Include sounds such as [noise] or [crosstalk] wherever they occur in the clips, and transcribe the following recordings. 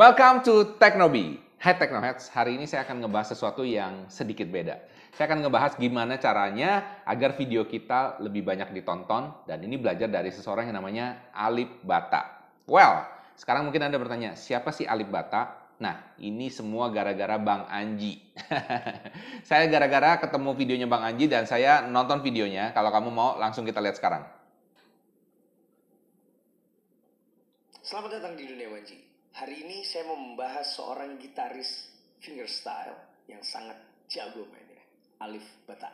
Welcome to Teknobi. Hai Teknoheads, hari ini saya akan ngebahas sesuatu yang sedikit beda. Saya akan ngebahas gimana caranya agar video kita lebih banyak ditonton dan ini belajar dari seseorang yang namanya Alip Bata. Well, sekarang mungkin Anda bertanya, siapa sih Alip Bata? Nah, ini semua gara-gara Bang Anji. [laughs] saya gara-gara ketemu videonya Bang Anji dan saya nonton videonya. Kalau kamu mau, langsung kita lihat sekarang. Selamat datang di dunia Wanji. Hari ini saya mau membahas seorang gitaris fingerstyle yang sangat jago mainnya, Alif Bata.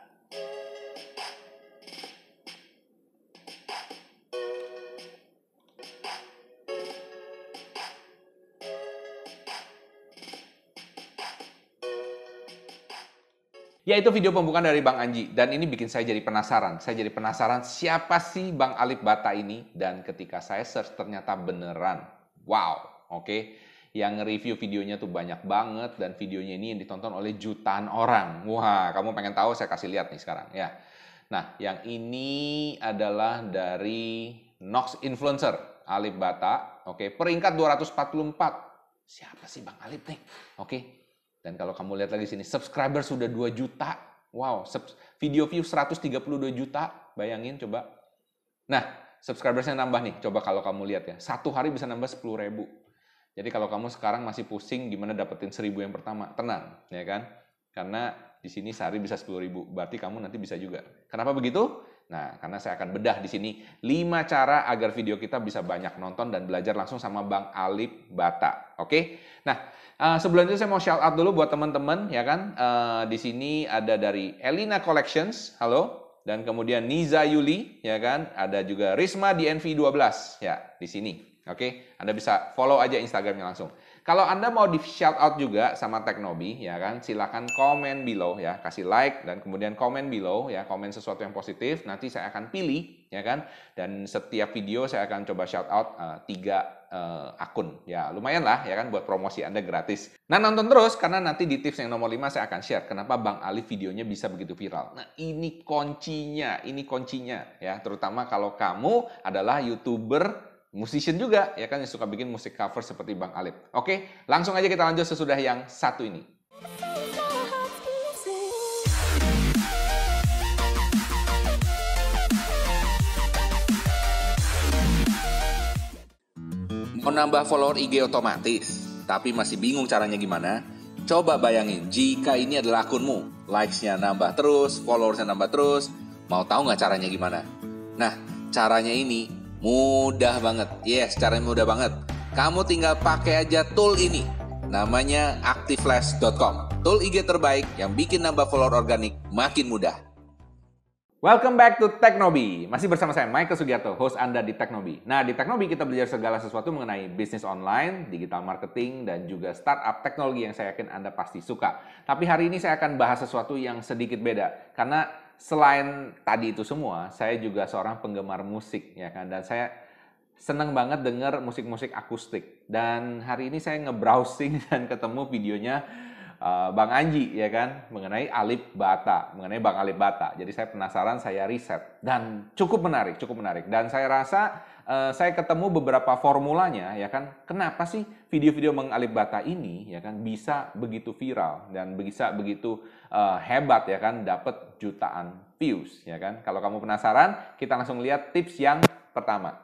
Ya itu video pembukaan dari Bang Anji dan ini bikin saya jadi penasaran. Saya jadi penasaran siapa sih Bang Alif Bata ini dan ketika saya search ternyata beneran. Wow, oke. Okay? Yang review videonya tuh banyak banget dan videonya ini yang ditonton oleh jutaan orang. Wah, kamu pengen tahu saya kasih lihat nih sekarang ya. Nah, yang ini adalah dari Nox Influencer Alif Bata, oke, okay? peringkat 244. Siapa sih Bang Alif nih? Oke. Okay? Dan kalau kamu lihat lagi sini, subscriber sudah 2 juta. Wow, video view 132 juta. Bayangin coba. Nah, subscribersnya nambah nih. Coba kalau kamu lihat ya. Satu hari bisa nambah 10 ribu. Jadi kalau kamu sekarang masih pusing gimana dapetin 1000 yang pertama, tenang. ya kan? Karena di sini sehari bisa 10 ribu. Berarti kamu nanti bisa juga. Kenapa begitu? Nah, karena saya akan bedah di sini 5 cara agar video kita bisa banyak nonton dan belajar langsung sama Bang Alip Bata. Oke? Nah, Uh, sebelum itu saya mau shout out dulu buat teman-teman ya kan. Uh, di sini ada dari Elina Collections, halo. Dan kemudian Niza Yuli ya kan. Ada juga Risma di NV12 ya di sini. Oke? Anda bisa follow aja Instagramnya langsung. Kalau Anda mau di shout out juga sama Teknobi ya kan, silakan komen below ya, kasih like dan kemudian komen below ya, komen sesuatu yang positif. Nanti saya akan pilih ya kan. Dan setiap video saya akan coba shout out uh, tiga uh, akun. Ya, lumayan lah ya kan buat promosi Anda gratis. Nah, nonton terus karena nanti di tips yang nomor 5 saya akan share kenapa Bang Ali videonya bisa begitu viral. Nah, ini kuncinya, ini kuncinya ya, terutama kalau kamu adalah YouTuber musician juga ya kan yang suka bikin musik cover seperti Bang Alip. Oke, langsung aja kita lanjut sesudah yang satu ini. Mau nambah follower IG otomatis, tapi masih bingung caranya gimana? Coba bayangin, jika ini adalah akunmu, likes-nya nambah terus, followersnya nambah terus, mau tahu nggak caranya gimana? Nah, caranya ini mudah banget. Yes, caranya mudah banget. Kamu tinggal pakai aja tool ini. Namanya activeflash.com. Tool IG terbaik yang bikin nambah follower organik makin mudah. Welcome back to Teknobi. Masih bersama saya Michael Sugiarto, host Anda di Teknobi. Nah, di Teknobi kita belajar segala sesuatu mengenai bisnis online, digital marketing, dan juga startup teknologi yang saya yakin Anda pasti suka. Tapi hari ini saya akan bahas sesuatu yang sedikit beda. Karena selain tadi itu semua, saya juga seorang penggemar musik, ya kan? Dan saya senang banget denger musik-musik akustik. Dan hari ini saya nge-browsing [laughs] dan ketemu videonya uh, Bang Anji ya kan mengenai Alip Bata, mengenai Bang Alip Bata. Jadi saya penasaran, saya riset dan cukup menarik, cukup menarik. Dan saya rasa uh, saya ketemu beberapa formulanya ya kan. Kenapa sih video-video Bang Alip Bata ini ya kan bisa begitu viral dan bisa begitu uh, hebat ya kan dapat jutaan views ya kan. Kalau kamu penasaran, kita langsung lihat tips yang pertama.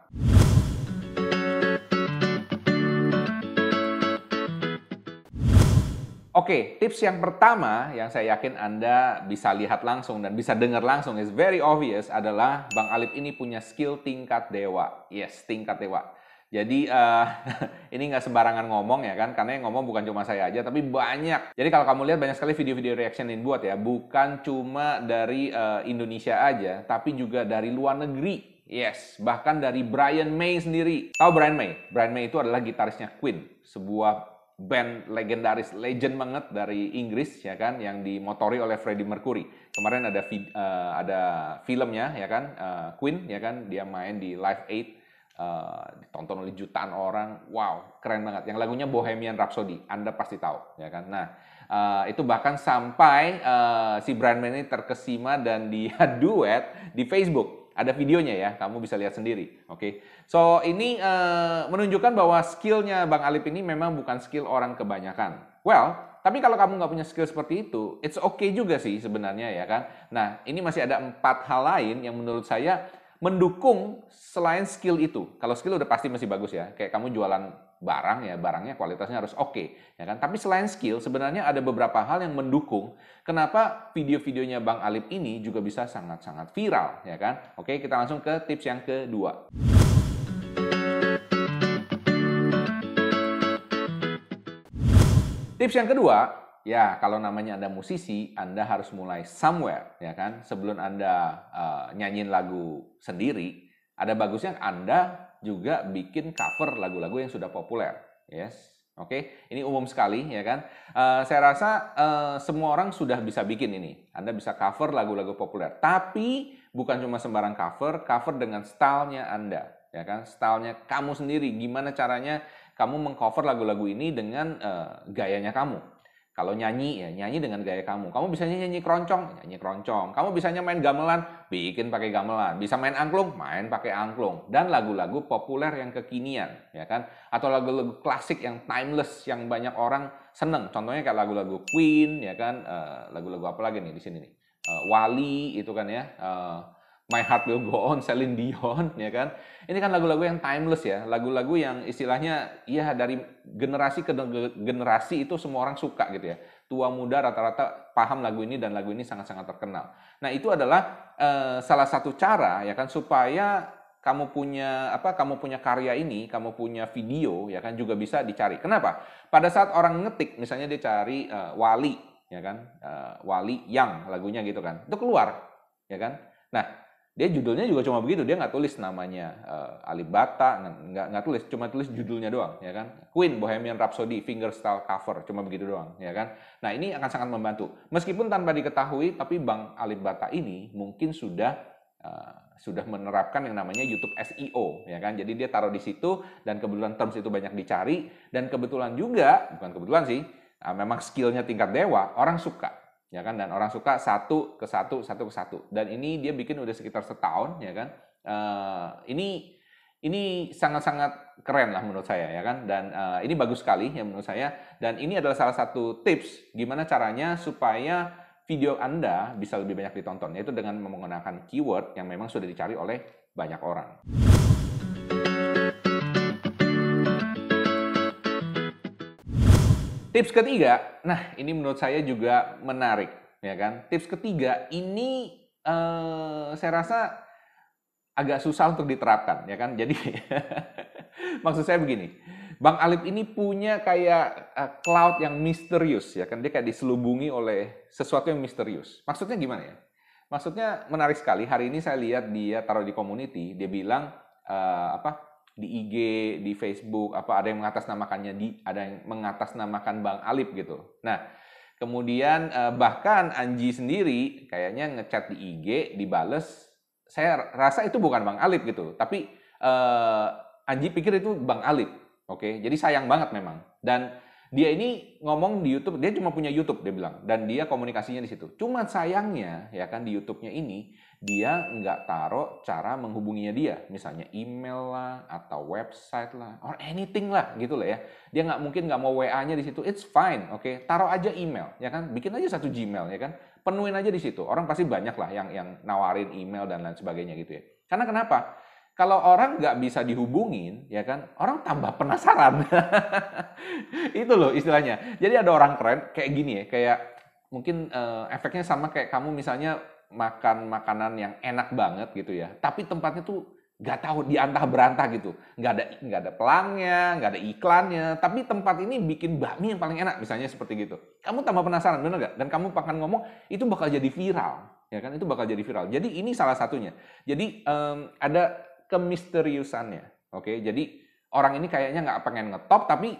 Oke, tips yang pertama yang saya yakin Anda bisa lihat langsung dan bisa dengar langsung is very obvious adalah Bang Alip ini punya skill tingkat dewa. Yes, tingkat dewa. Jadi uh, [laughs] ini nggak sembarangan ngomong ya kan, karena yang ngomong bukan cuma saya aja, tapi banyak. Jadi kalau kamu lihat banyak sekali video-video reaction yang buat ya, bukan cuma dari uh, Indonesia aja, tapi juga dari luar negeri. Yes, bahkan dari Brian May sendiri. Tahu Brian May? Brian May itu adalah gitarisnya Queen, sebuah band legendaris, legend banget dari Inggris ya kan, yang dimotori oleh Freddie Mercury. Kemarin ada uh, ada filmnya ya kan, uh, Queen ya kan, dia main di Live Aid, uh, ditonton oleh jutaan orang. Wow, keren banget. Yang lagunya Bohemian Rhapsody, Anda pasti tahu ya kan. Nah, uh, itu bahkan sampai uh, si Brian May ini terkesima dan dia [laughs] duet di Facebook Ada videonya ya, kamu bisa lihat sendiri. Oke, okay? so ini uh, menunjukkan bahwa skillnya Bang Alip ini memang bukan skill orang kebanyakan. Well, tapi kalau kamu nggak punya skill seperti itu, it's okay juga sih sebenarnya ya kan. Nah, ini masih ada empat hal lain yang menurut saya mendukung selain skill itu. Kalau skill udah pasti masih bagus ya. Kayak kamu jualan barang ya, barangnya kualitasnya harus oke, okay, ya kan? Tapi selain skill, sebenarnya ada beberapa hal yang mendukung kenapa video-videonya Bang Alip ini juga bisa sangat-sangat viral, ya kan? Oke, kita langsung ke tips yang kedua. Tips yang kedua, ya kalau namanya Anda musisi, Anda harus mulai somewhere, ya kan? Sebelum Anda uh, nyanyiin lagu sendiri, ada bagusnya Anda juga bikin cover lagu-lagu yang sudah populer. Yes, oke. Okay? Ini umum sekali, ya kan? Uh, saya rasa uh, semua orang sudah bisa bikin ini. Anda bisa cover lagu-lagu populer. Tapi bukan cuma sembarang cover, cover dengan stylenya Anda, ya kan? Stylenya kamu sendiri. Gimana caranya kamu mengcover lagu-lagu ini dengan uh, gayanya kamu? Kalau nyanyi ya nyanyi dengan gaya kamu. Kamu bisa nyanyi keroncong, nyanyi keroncong. Kamu bisanya main gamelan, bikin pakai gamelan. Bisa main angklung, main pakai angklung. Dan lagu-lagu populer yang kekinian, ya kan? Atau lagu-lagu klasik yang timeless yang banyak orang seneng. Contohnya kayak lagu-lagu Queen, ya kan? Eh, lagu-lagu uh, apa lagi nih di sini nih? Uh, Wali itu kan ya. Uh, My Heart Will Go On, Celine Dion, ya kan? Ini kan lagu-lagu yang timeless ya, lagu-lagu yang istilahnya ya dari generasi ke generasi itu semua orang suka gitu ya. Tua muda rata-rata paham lagu ini dan lagu ini sangat-sangat terkenal. Nah itu adalah uh, salah satu cara ya kan supaya kamu punya apa? Kamu punya karya ini, kamu punya video ya kan juga bisa dicari. Kenapa? Pada saat orang ngetik, misalnya dia cari uh, Wali, ya kan? Uh, Wali yang lagunya gitu kan, itu keluar, ya kan? Nah dia judulnya juga cuma begitu dia nggak tulis namanya uh, Alibata nggak nggak tulis cuma tulis judulnya doang ya kan? Queen Bohemian Rhapsody fingerstyle cover cuma begitu doang ya kan? Nah ini akan sangat membantu. Meskipun tanpa diketahui tapi Bang Alibata ini mungkin sudah uh, sudah menerapkan yang namanya YouTube SEO ya kan? Jadi dia taruh di situ dan kebetulan terms itu banyak dicari dan kebetulan juga bukan kebetulan sih uh, memang skillnya tingkat dewa orang suka ya kan? Dan orang suka satu ke satu satu ke satu. Dan ini dia bikin udah sekitar setahun ya kan? Uh, ini ini sangat-sangat keren lah menurut saya ya kan? Dan uh, ini bagus sekali ya menurut saya. Dan ini adalah salah satu tips gimana caranya supaya video Anda bisa lebih banyak ditonton. Yaitu dengan menggunakan keyword yang memang sudah dicari oleh banyak orang. Tips ketiga, nah ini menurut saya juga menarik, ya kan? Tips ketiga ini eh, saya rasa agak susah untuk diterapkan, ya kan? Jadi [laughs] maksud saya begini, Bang Alip ini punya kayak uh, cloud yang misterius, ya kan? Dia kayak diselubungi oleh sesuatu yang misterius. Maksudnya gimana ya? Maksudnya menarik sekali. Hari ini saya lihat dia taruh di community, dia bilang uh, apa? Di IG, di Facebook, apa ada yang mengatasnamakannya di, ada yang mengatasnamakan Bang Alip gitu. Nah, kemudian eh, bahkan Anji sendiri kayaknya ngechat di IG, dibales, saya rasa itu bukan Bang Alip gitu, tapi uh, Anji pikir itu Bang Alip, oke? Jadi sayang banget memang. Dan dia ini ngomong di YouTube, dia cuma punya YouTube dia bilang, dan dia komunikasinya di situ. Cuma sayangnya ya kan di YouTube-nya ini dia nggak taruh cara menghubunginya dia, misalnya email lah atau website lah, or anything lah gitu lah ya. Dia nggak mungkin nggak mau WA-nya di situ, it's fine, oke? Okay? Taruh aja email, ya kan? Bikin aja satu Gmail, ya kan? Penuhin aja di situ. Orang pasti banyak lah yang yang nawarin email dan lain sebagainya gitu ya. Karena kenapa? Kalau orang nggak bisa dihubungin, ya kan, orang tambah penasaran. [laughs] itu loh istilahnya. Jadi ada orang keren kayak gini ya, kayak mungkin uh, efeknya sama kayak kamu misalnya makan makanan yang enak banget gitu ya, tapi tempatnya tuh nggak tahu diantah berantah gitu, nggak ada nggak ada pelangnya, nggak ada iklannya, tapi tempat ini bikin bakmi yang paling enak, misalnya seperti gitu. Kamu tambah penasaran, bener nggak? Dan kamu akan ngomong itu bakal jadi viral, ya kan? Itu bakal jadi viral. Jadi ini salah satunya. Jadi um, ada kemisteriusannya. Oke, jadi orang ini kayaknya nggak pengen ngetop, tapi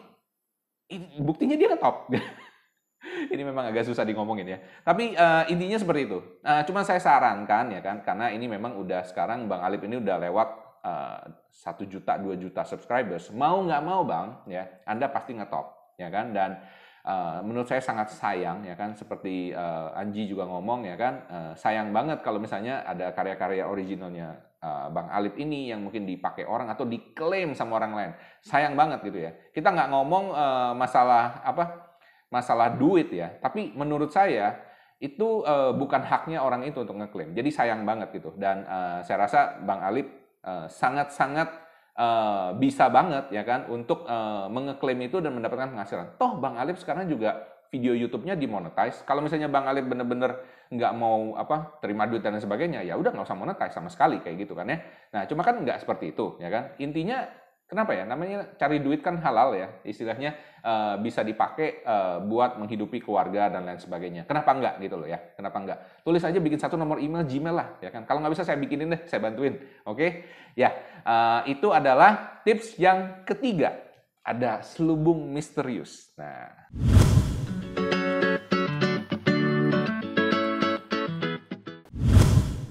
buktinya dia ngetop. [laughs] ini memang agak susah di ngomongin ya. Tapi uh, intinya seperti itu. Uh, cuma saya sarankan ya kan, karena ini memang udah sekarang Bang Alip ini udah lewat eh, satu uh, juta, dua juta subscribers. Mau nggak mau Bang, ya, Anda pasti ngetop, ya kan. Dan Uh, menurut saya sangat sayang ya kan? Seperti uh, Anji juga ngomong ya kan? Uh, sayang banget kalau misalnya ada karya-karya originalnya uh, Bang Alip ini yang mungkin dipakai orang atau diklaim sama orang lain. Sayang banget gitu ya. Kita nggak ngomong uh, masalah apa? Masalah duit ya. Tapi menurut saya itu uh, bukan haknya orang itu untuk ngeklaim. Jadi sayang banget gitu. Dan uh, saya rasa Bang Alip sangat-sangat uh, uh, bisa banget ya kan untuk uh, mengeklaim itu dan mendapatkan penghasilan. Toh Bang Alif sekarang juga video YouTube-nya dimonetize. Kalau misalnya Bang Alif bener-bener nggak mau apa terima duit dan sebagainya, ya udah nggak usah monetize sama sekali kayak gitu kan ya. Nah cuma kan nggak seperti itu ya kan. Intinya Kenapa ya? Namanya cari duit kan halal ya. Istilahnya uh, bisa dipakai uh, buat menghidupi keluarga dan lain sebagainya. Kenapa enggak gitu loh ya? Kenapa enggak? Tulis aja bikin satu nomor email Gmail lah ya kan. Kalau nggak bisa saya bikinin deh, saya bantuin. Oke? Okay? Ya, uh, itu adalah tips yang ketiga. Ada selubung misterius. Nah,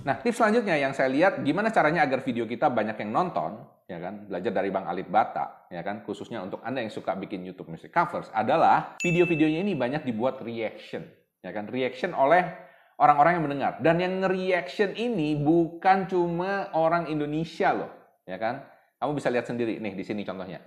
Nah, tips selanjutnya yang saya lihat gimana caranya agar video kita banyak yang nonton, ya kan? Belajar dari Bang Alip Bata, ya kan? Khususnya untuk Anda yang suka bikin YouTube music covers adalah video-videonya ini banyak dibuat reaction, ya kan? Reaction oleh orang-orang yang mendengar. Dan yang reaction ini bukan cuma orang Indonesia loh, ya kan? Kamu bisa lihat sendiri nih di sini contohnya.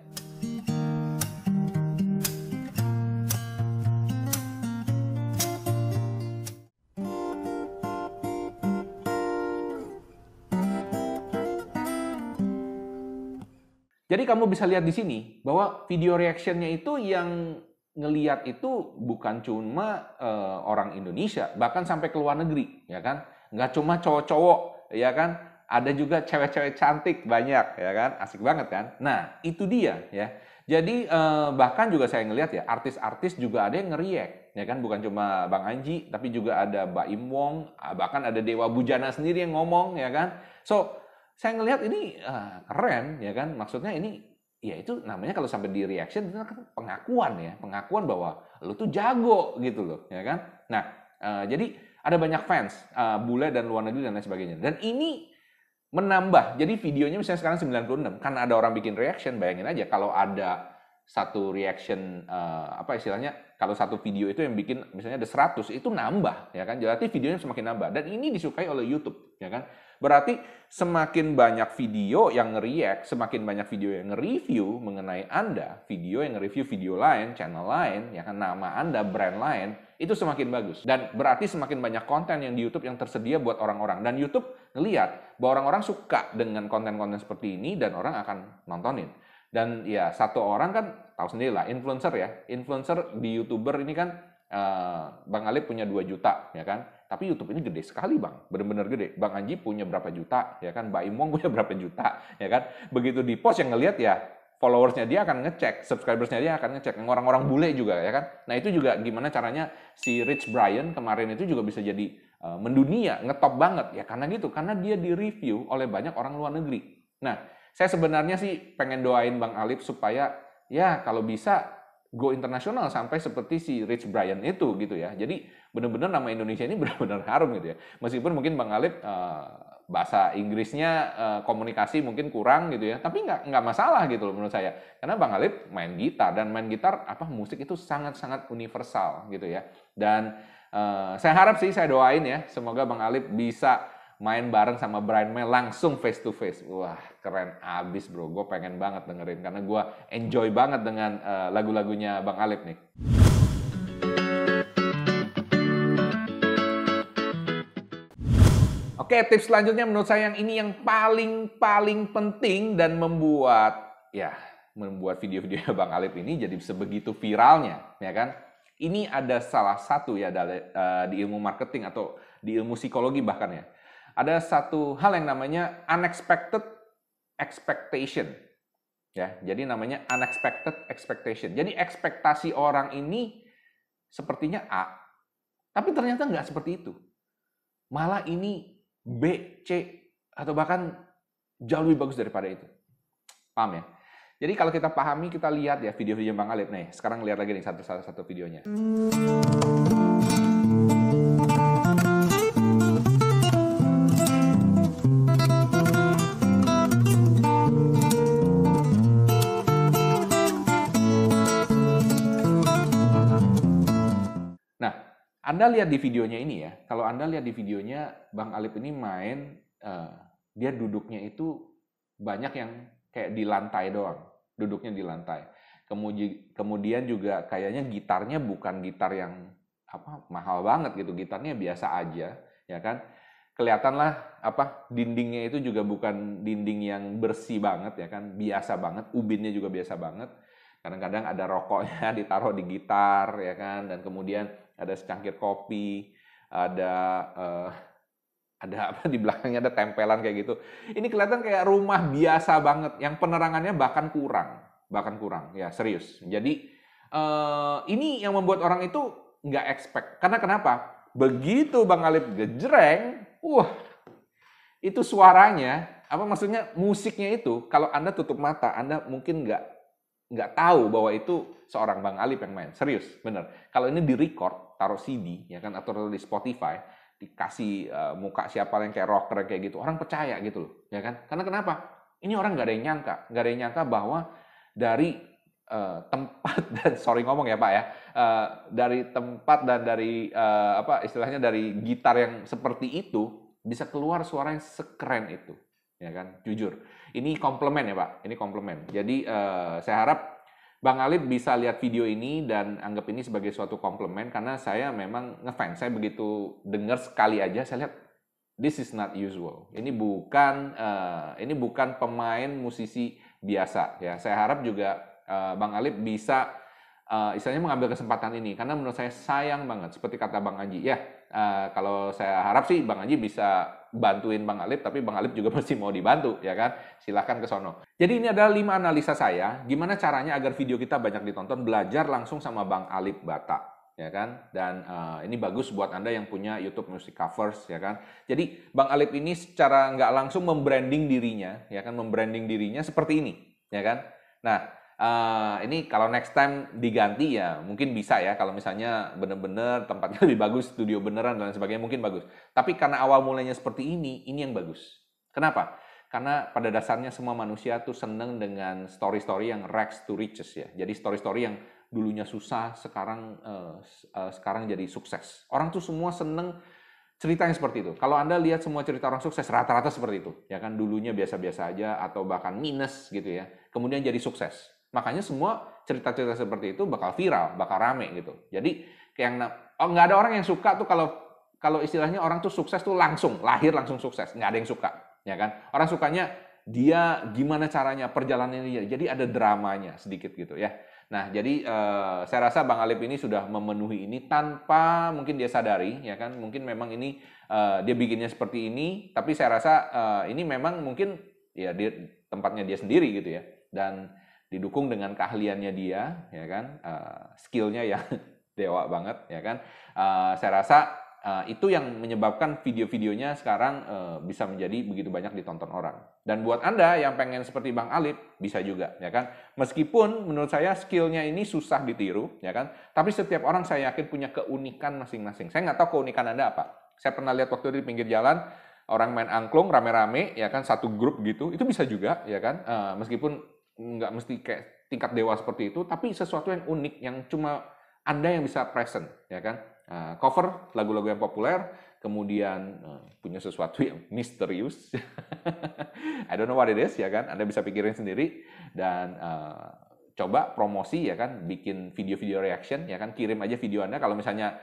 Jadi kamu bisa lihat di sini bahwa video reactionnya itu yang ngeliat itu bukan cuma uh, orang Indonesia, bahkan sampai ke luar negeri, ya kan? Nggak cuma cowok-cowok, ya kan? Ada juga cewek-cewek cantik banyak, ya kan? Asik banget kan? Nah, itu dia, ya. Jadi uh, bahkan juga saya ngelihat ya, artis-artis juga ada yang ngeriak, ya kan? Bukan cuma Bang Anji, tapi juga ada Mbak Im Wong, bahkan ada Dewa Bujana sendiri yang ngomong, ya kan? So, saya ngelihat ini uh, keren ya kan? Maksudnya ini ya itu namanya kalau sampai di reaction itu kan pengakuan ya. Pengakuan bahwa lu tuh jago gitu loh ya kan? Nah uh, jadi ada banyak fans uh, bule dan luar negeri dan lain sebagainya. Dan ini menambah. Jadi videonya misalnya sekarang 96 karena ada orang bikin reaction bayangin aja kalau ada satu reaction uh, apa istilahnya kalau satu video itu yang bikin misalnya ada 100 itu nambah ya kan? Jadi videonya semakin nambah. Dan ini disukai oleh YouTube ya kan Berarti semakin banyak video yang nge-react, semakin banyak video yang nge-review mengenai Anda, video yang nge-review video lain, channel lain, ya kan nama Anda, brand lain, itu semakin bagus. Dan berarti semakin banyak konten yang di YouTube yang tersedia buat orang-orang. Dan YouTube ngeliat bahwa orang-orang suka dengan konten-konten seperti ini dan orang akan nontonin. Dan ya satu orang kan tahu sendiri lah, influencer ya. Influencer di YouTuber ini kan uh, Bang Alip punya 2 juta, ya kan? Tapi YouTube ini gede sekali bang, benar-benar gede. Bang Anji punya berapa juta, ya kan? Mbak Imong [laughs] punya berapa juta, ya kan? Begitu di post yang ngelihat ya followersnya dia akan ngecek, subscribersnya dia akan ngecek, orang-orang bule juga ya kan. Nah itu juga gimana caranya si Rich Brian kemarin itu juga bisa jadi uh, mendunia, ngetop banget ya karena gitu, karena dia di review oleh banyak orang luar negeri. Nah saya sebenarnya sih pengen doain Bang Alif supaya ya kalau bisa go internasional sampai seperti si Rich Brian itu gitu ya. Jadi benar-benar nama Indonesia ini [laughs] benar-benar harum gitu ya. Meskipun mungkin Bang Alip uh, bahasa Inggrisnya uh, komunikasi mungkin kurang gitu ya, tapi nggak nggak masalah gitu loh menurut saya. Karena Bang Alip main gitar dan main gitar apa musik itu sangat-sangat universal gitu ya. Dan uh, saya harap sih saya doain ya, semoga Bang Alip bisa main bareng sama Brian May langsung face to face. Wah, keren abis bro. Gue pengen banget dengerin karena gue enjoy banget dengan uh, lagu-lagunya Bang Alip nih. Oke, tips selanjutnya menurut saya yang ini yang paling paling penting dan membuat ya membuat video-video [laughs] Bang Alip ini jadi sebegitu viralnya, ya kan? Ini ada salah satu ya uh, di ilmu marketing atau di ilmu psikologi bahkan ya ada satu hal yang namanya unexpected expectation. Ya, jadi namanya unexpected expectation. Jadi ekspektasi orang ini sepertinya A, tapi ternyata nggak seperti itu. Malah ini B, C, atau bahkan jauh lebih bagus daripada itu. Paham ya? Jadi kalau kita pahami, kita lihat ya video-video Bang Alip nih. Sekarang lihat lagi nih satu-satu videonya. Anda lihat di videonya ini ya, kalau Anda lihat di videonya Bang Alip ini main, uh, dia duduknya itu banyak yang kayak di lantai doang, duduknya di lantai. Kemudian, kemudian juga kayaknya gitarnya bukan gitar yang apa mahal banget gitu, gitarnya biasa aja, ya kan? Kelihatanlah apa dindingnya itu juga bukan dinding yang bersih banget ya kan, biasa banget, ubinnya juga biasa banget. Kadang-kadang ada rokoknya [laughs] ditaruh di gitar ya kan, dan kemudian ada secangkir kopi, ada uh, ada apa di belakangnya ada tempelan kayak gitu. Ini kelihatan kayak rumah biasa banget yang penerangannya bahkan kurang, bahkan kurang. Ya, serius. Jadi uh, ini yang membuat orang itu nggak expect. Karena kenapa? Begitu Bang Alip gejreng, wah, itu suaranya, apa maksudnya musiknya itu, kalau Anda tutup mata, Anda mungkin nggak nggak tahu bahwa itu seorang Bang Alip yang main. Serius, bener. Kalau ini di record, taruh CD ya kan atau di Spotify dikasih uh, muka siapa yang kayak rocker kayak gitu orang percaya gitu loh ya kan karena kenapa ini orang nggak ada yang nyangka nggak ada yang nyangka bahwa dari uh, tempat [laughs] dan sorry ngomong ya pak ya uh, dari tempat dan dari uh, apa istilahnya dari gitar yang seperti itu bisa keluar suara yang sekeren itu ya kan jujur ini komplement ya pak ini komplement jadi uh, saya harap Bang Alip bisa lihat video ini dan anggap ini sebagai suatu komplimen karena saya memang ngefans. Saya begitu dengar sekali aja saya lihat this is not usual. Ini bukan uh, ini bukan pemain musisi biasa ya. Saya harap juga uh, Bang Alip bisa uh, istilahnya mengambil kesempatan ini karena menurut saya sayang banget seperti kata Bang Aji ya. Uh, kalau saya harap sih Bang Aji bisa bantuin Bang Alip, tapi Bang Alip juga [laughs] mesti mau dibantu, ya kan? Silahkan ke sono. Jadi ini adalah lima analisa saya, gimana caranya agar video kita banyak ditonton, belajar langsung sama Bang Alip Bata, ya kan? Dan uh, ini bagus buat Anda yang punya YouTube Music Covers, ya kan? Jadi Bang Alip ini secara nggak langsung membranding dirinya, ya kan? Membranding dirinya seperti ini, ya kan? Nah, uh, ini kalau next time diganti ya mungkin bisa ya kalau misalnya bener-bener tempatnya [laughs] lebih bagus studio beneran dan sebagainya mungkin bagus tapi karena awal mulainya seperti ini ini yang bagus kenapa karena pada dasarnya semua manusia tuh seneng dengan story-story yang rags to riches ya jadi story-story yang dulunya susah sekarang uh, uh, sekarang jadi sukses orang tuh semua seneng cerita yang seperti itu. Kalau Anda lihat semua cerita orang sukses, rata-rata seperti itu. Ya kan, dulunya biasa-biasa aja, atau bahkan minus gitu ya. Kemudian jadi sukses. Makanya semua cerita-cerita seperti itu bakal viral, bakal rame gitu. Jadi kayak oh, nggak ada orang yang suka tuh kalau kalau istilahnya orang tuh sukses tuh langsung lahir langsung sukses, nggak ada yang suka, ya kan? Orang sukanya dia gimana caranya perjalanannya. Jadi ada dramanya sedikit gitu ya. Nah, jadi uh, saya rasa Bang Alip ini sudah memenuhi ini tanpa mungkin dia sadari, ya kan? Mungkin memang ini uh, dia bikinnya seperti ini, tapi saya rasa uh, ini memang mungkin ya dia tempatnya dia sendiri gitu ya. Dan didukung dengan keahliannya dia, ya kan, uh, skillnya yang [laughs] dewa banget, ya kan. Uh, saya rasa uh, itu yang menyebabkan video-videonya sekarang uh, bisa menjadi begitu banyak ditonton orang. Dan buat anda yang pengen seperti Bang Alip bisa juga, ya kan. Meskipun menurut saya skillnya ini susah ditiru, ya kan. Tapi setiap orang saya yakin punya keunikan masing-masing. Saya nggak tahu keunikan anda apa. Saya pernah lihat waktu di pinggir jalan orang main angklung rame-rame, ya kan satu grup gitu, itu bisa juga, ya kan. Uh, meskipun nggak mesti kayak tingkat dewa seperti itu, tapi sesuatu yang unik yang cuma Anda yang bisa present, ya kan? Uh, cover lagu-lagu yang populer, kemudian uh, punya sesuatu yang [laughs] misterius. [laughs] I don't know what it is, ya kan? Anda bisa pikirin sendiri dan uh, coba promosi, ya kan? Bikin video-video reaction, ya kan? Kirim aja video Anda kalau misalnya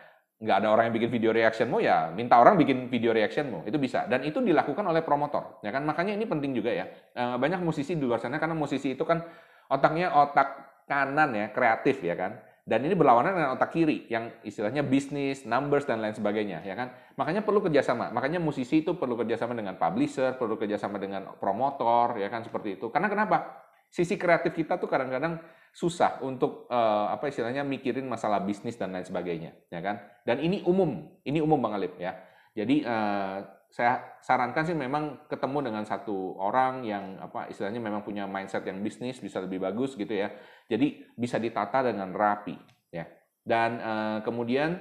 nggak ada orang yang bikin video reactionmu ya minta orang bikin video reactionmu. Itu bisa. Dan itu dilakukan oleh promotor ya kan? Makanya ini penting juga ya. Eh, banyak musisi di luar sana karena musisi itu kan otaknya otak kanan ya kreatif ya kan? Dan ini berlawanan dengan otak kiri yang istilahnya bisnis numbers dan lain sebagainya ya kan? Makanya perlu kerjasama. Makanya musisi itu perlu kerjasama dengan publisher perlu kerjasama dengan promotor ya kan? Seperti itu. Karena kenapa? Sisi kreatif kita tuh kadang-kadang susah untuk uh, apa istilahnya mikirin masalah bisnis dan lain sebagainya, ya kan? Dan ini umum, ini umum Bang Alip ya. Jadi uh, saya sarankan sih memang ketemu dengan satu orang yang apa istilahnya memang punya mindset yang bisnis bisa lebih bagus gitu ya. Jadi bisa ditata dengan rapi ya. Dan uh, kemudian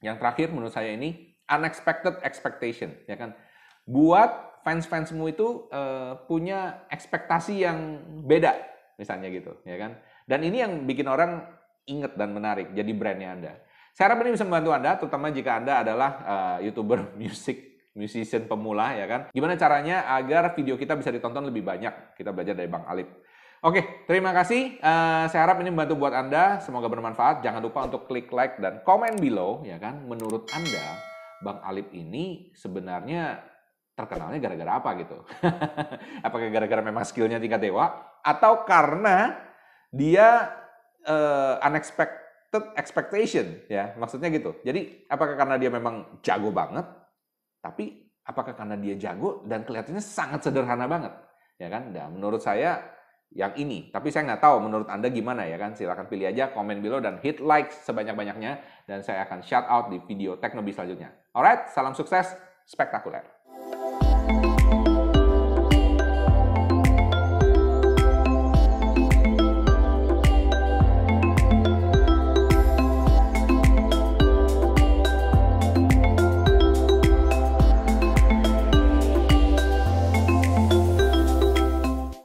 yang terakhir menurut saya ini unexpected expectation ya kan. Buat fans-fansmu itu uh, punya ekspektasi yang beda misalnya gitu, ya kan? Dan ini yang bikin orang inget dan menarik, jadi brandnya Anda. Saya harap ini bisa membantu Anda, terutama jika Anda adalah uh, YouTuber [laughs] musik musician pemula ya kan. Gimana caranya agar video kita bisa ditonton lebih banyak? Kita belajar dari Bang Alip. Oke, terima kasih. Uh, saya harap ini membantu buat Anda. Semoga bermanfaat. Jangan lupa untuk klik like dan komen below ya kan. Menurut Anda, Bang Alip ini sebenarnya terkenalnya gara-gara apa gitu? [laughs] Apakah gara-gara memang skillnya tingkat dewa? Atau karena dia uh, unexpected expectation ya maksudnya gitu. Jadi apakah karena dia memang jago banget tapi apakah karena dia jago dan kelihatannya sangat sederhana banget, ya kan? Dan menurut saya yang ini, tapi saya nggak tahu menurut Anda gimana ya kan? Silahkan pilih aja komen below dan hit like sebanyak-banyaknya dan saya akan shout out di video Teknobi selanjutnya. Alright, salam sukses, spektakuler.